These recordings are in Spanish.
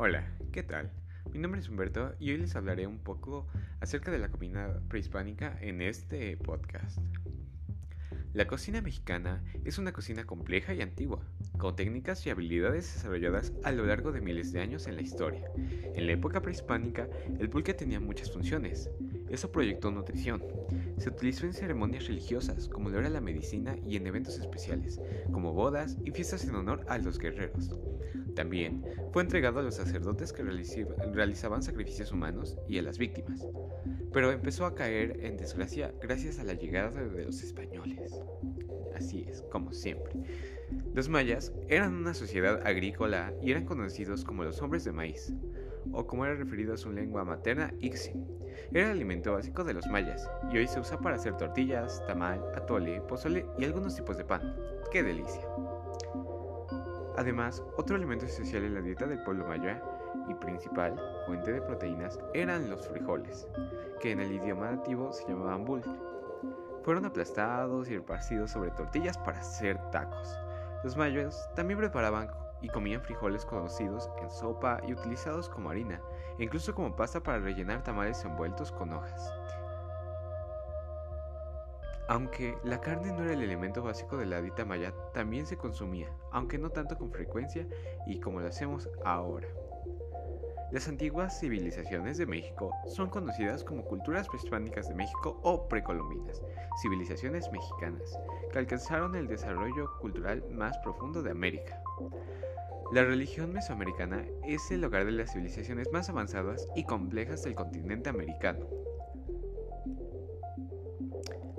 Hola, ¿qué tal? Mi nombre es Humberto y hoy les hablaré un poco acerca de la comida prehispánica en este podcast. La cocina mexicana es una cocina compleja y antigua, con técnicas y habilidades desarrolladas a lo largo de miles de años en la historia. En la época prehispánica, el pulque tenía muchas funciones. Eso proyectó nutrición. Se utilizó en ceremonias religiosas, como lo era la medicina, y en eventos especiales, como bodas y fiestas en honor a los guerreros. También fue entregado a los sacerdotes que realizaban sacrificios humanos y a las víctimas, pero empezó a caer en desgracia gracias a la llegada de los españoles. Así es, como siempre. Los mayas eran una sociedad agrícola y eran conocidos como los hombres de maíz, o como era referido a su lengua materna, Ixi. Era el alimento básico de los mayas y hoy se usa para hacer tortillas, tamal, atole, pozole y algunos tipos de pan. ¡Qué delicia! Además, otro alimento esencial en la dieta del pueblo maya y principal fuente de proteínas eran los frijoles, que en el idioma nativo se llamaban bul. Fueron aplastados y repartidos sobre tortillas para hacer tacos. Los mayas también preparaban y comían frijoles conocidos en sopa y utilizados como harina, e incluso como pasta para rellenar tamales envueltos con hojas. Aunque la carne no era el elemento básico de la dieta maya, también se consumía, aunque no tanto con frecuencia y como lo hacemos ahora. Las antiguas civilizaciones de México son conocidas como culturas prehispánicas de México o precolombinas, civilizaciones mexicanas, que alcanzaron el desarrollo cultural más profundo de América. La religión mesoamericana es el hogar de las civilizaciones más avanzadas y complejas del continente americano.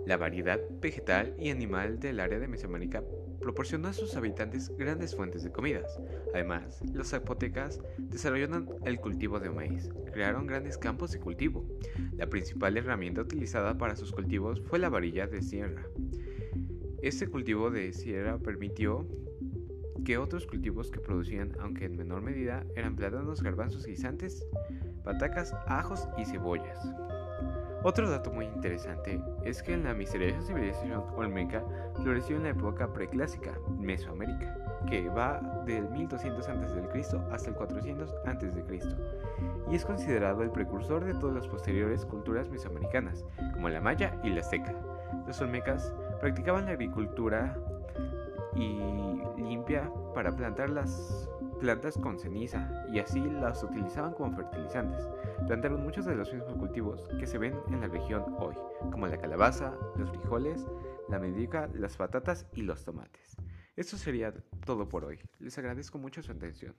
La variedad vegetal y animal del área de Mesoamérica proporcionó a sus habitantes grandes fuentes de comidas. Además, los zapotecas desarrollaron el cultivo de maíz, crearon grandes campos de cultivo. La principal herramienta utilizada para sus cultivos fue la varilla de sierra. Este cultivo de sierra permitió que otros cultivos que producían, aunque en menor medida, eran plátanos, garbanzos, guisantes, patacas, ajos y cebollas. Otro dato muy interesante es que la misteriosa civilización olmeca floreció en la época preclásica, Mesoamérica, que va del 1200 a.C. hasta el 400 a.C. y es considerado el precursor de todas las posteriores culturas mesoamericanas, como la maya y la azteca. Los olmecas practicaban la agricultura y limpia para plantar las plantas con ceniza y así las utilizaban como fertilizantes. Plantaron muchos de los mismos cultivos que se ven en la región hoy, como la calabaza, los frijoles, la medica, las patatas y los tomates. Esto sería todo por hoy. Les agradezco mucho su atención.